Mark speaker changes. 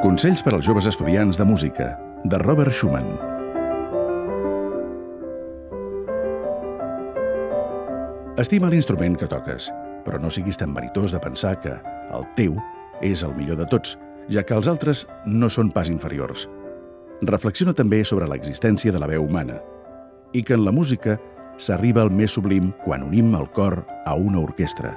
Speaker 1: Consells per als joves estudiants de música, de Robert Schumann. Estima l'instrument que toques, però no siguis tan veritós de pensar que el teu és el millor de tots, ja que els altres no són pas inferiors. Reflexiona també sobre l'existència de la veu humana i que en la música s'arriba al més sublim quan unim el cor a una orquestra.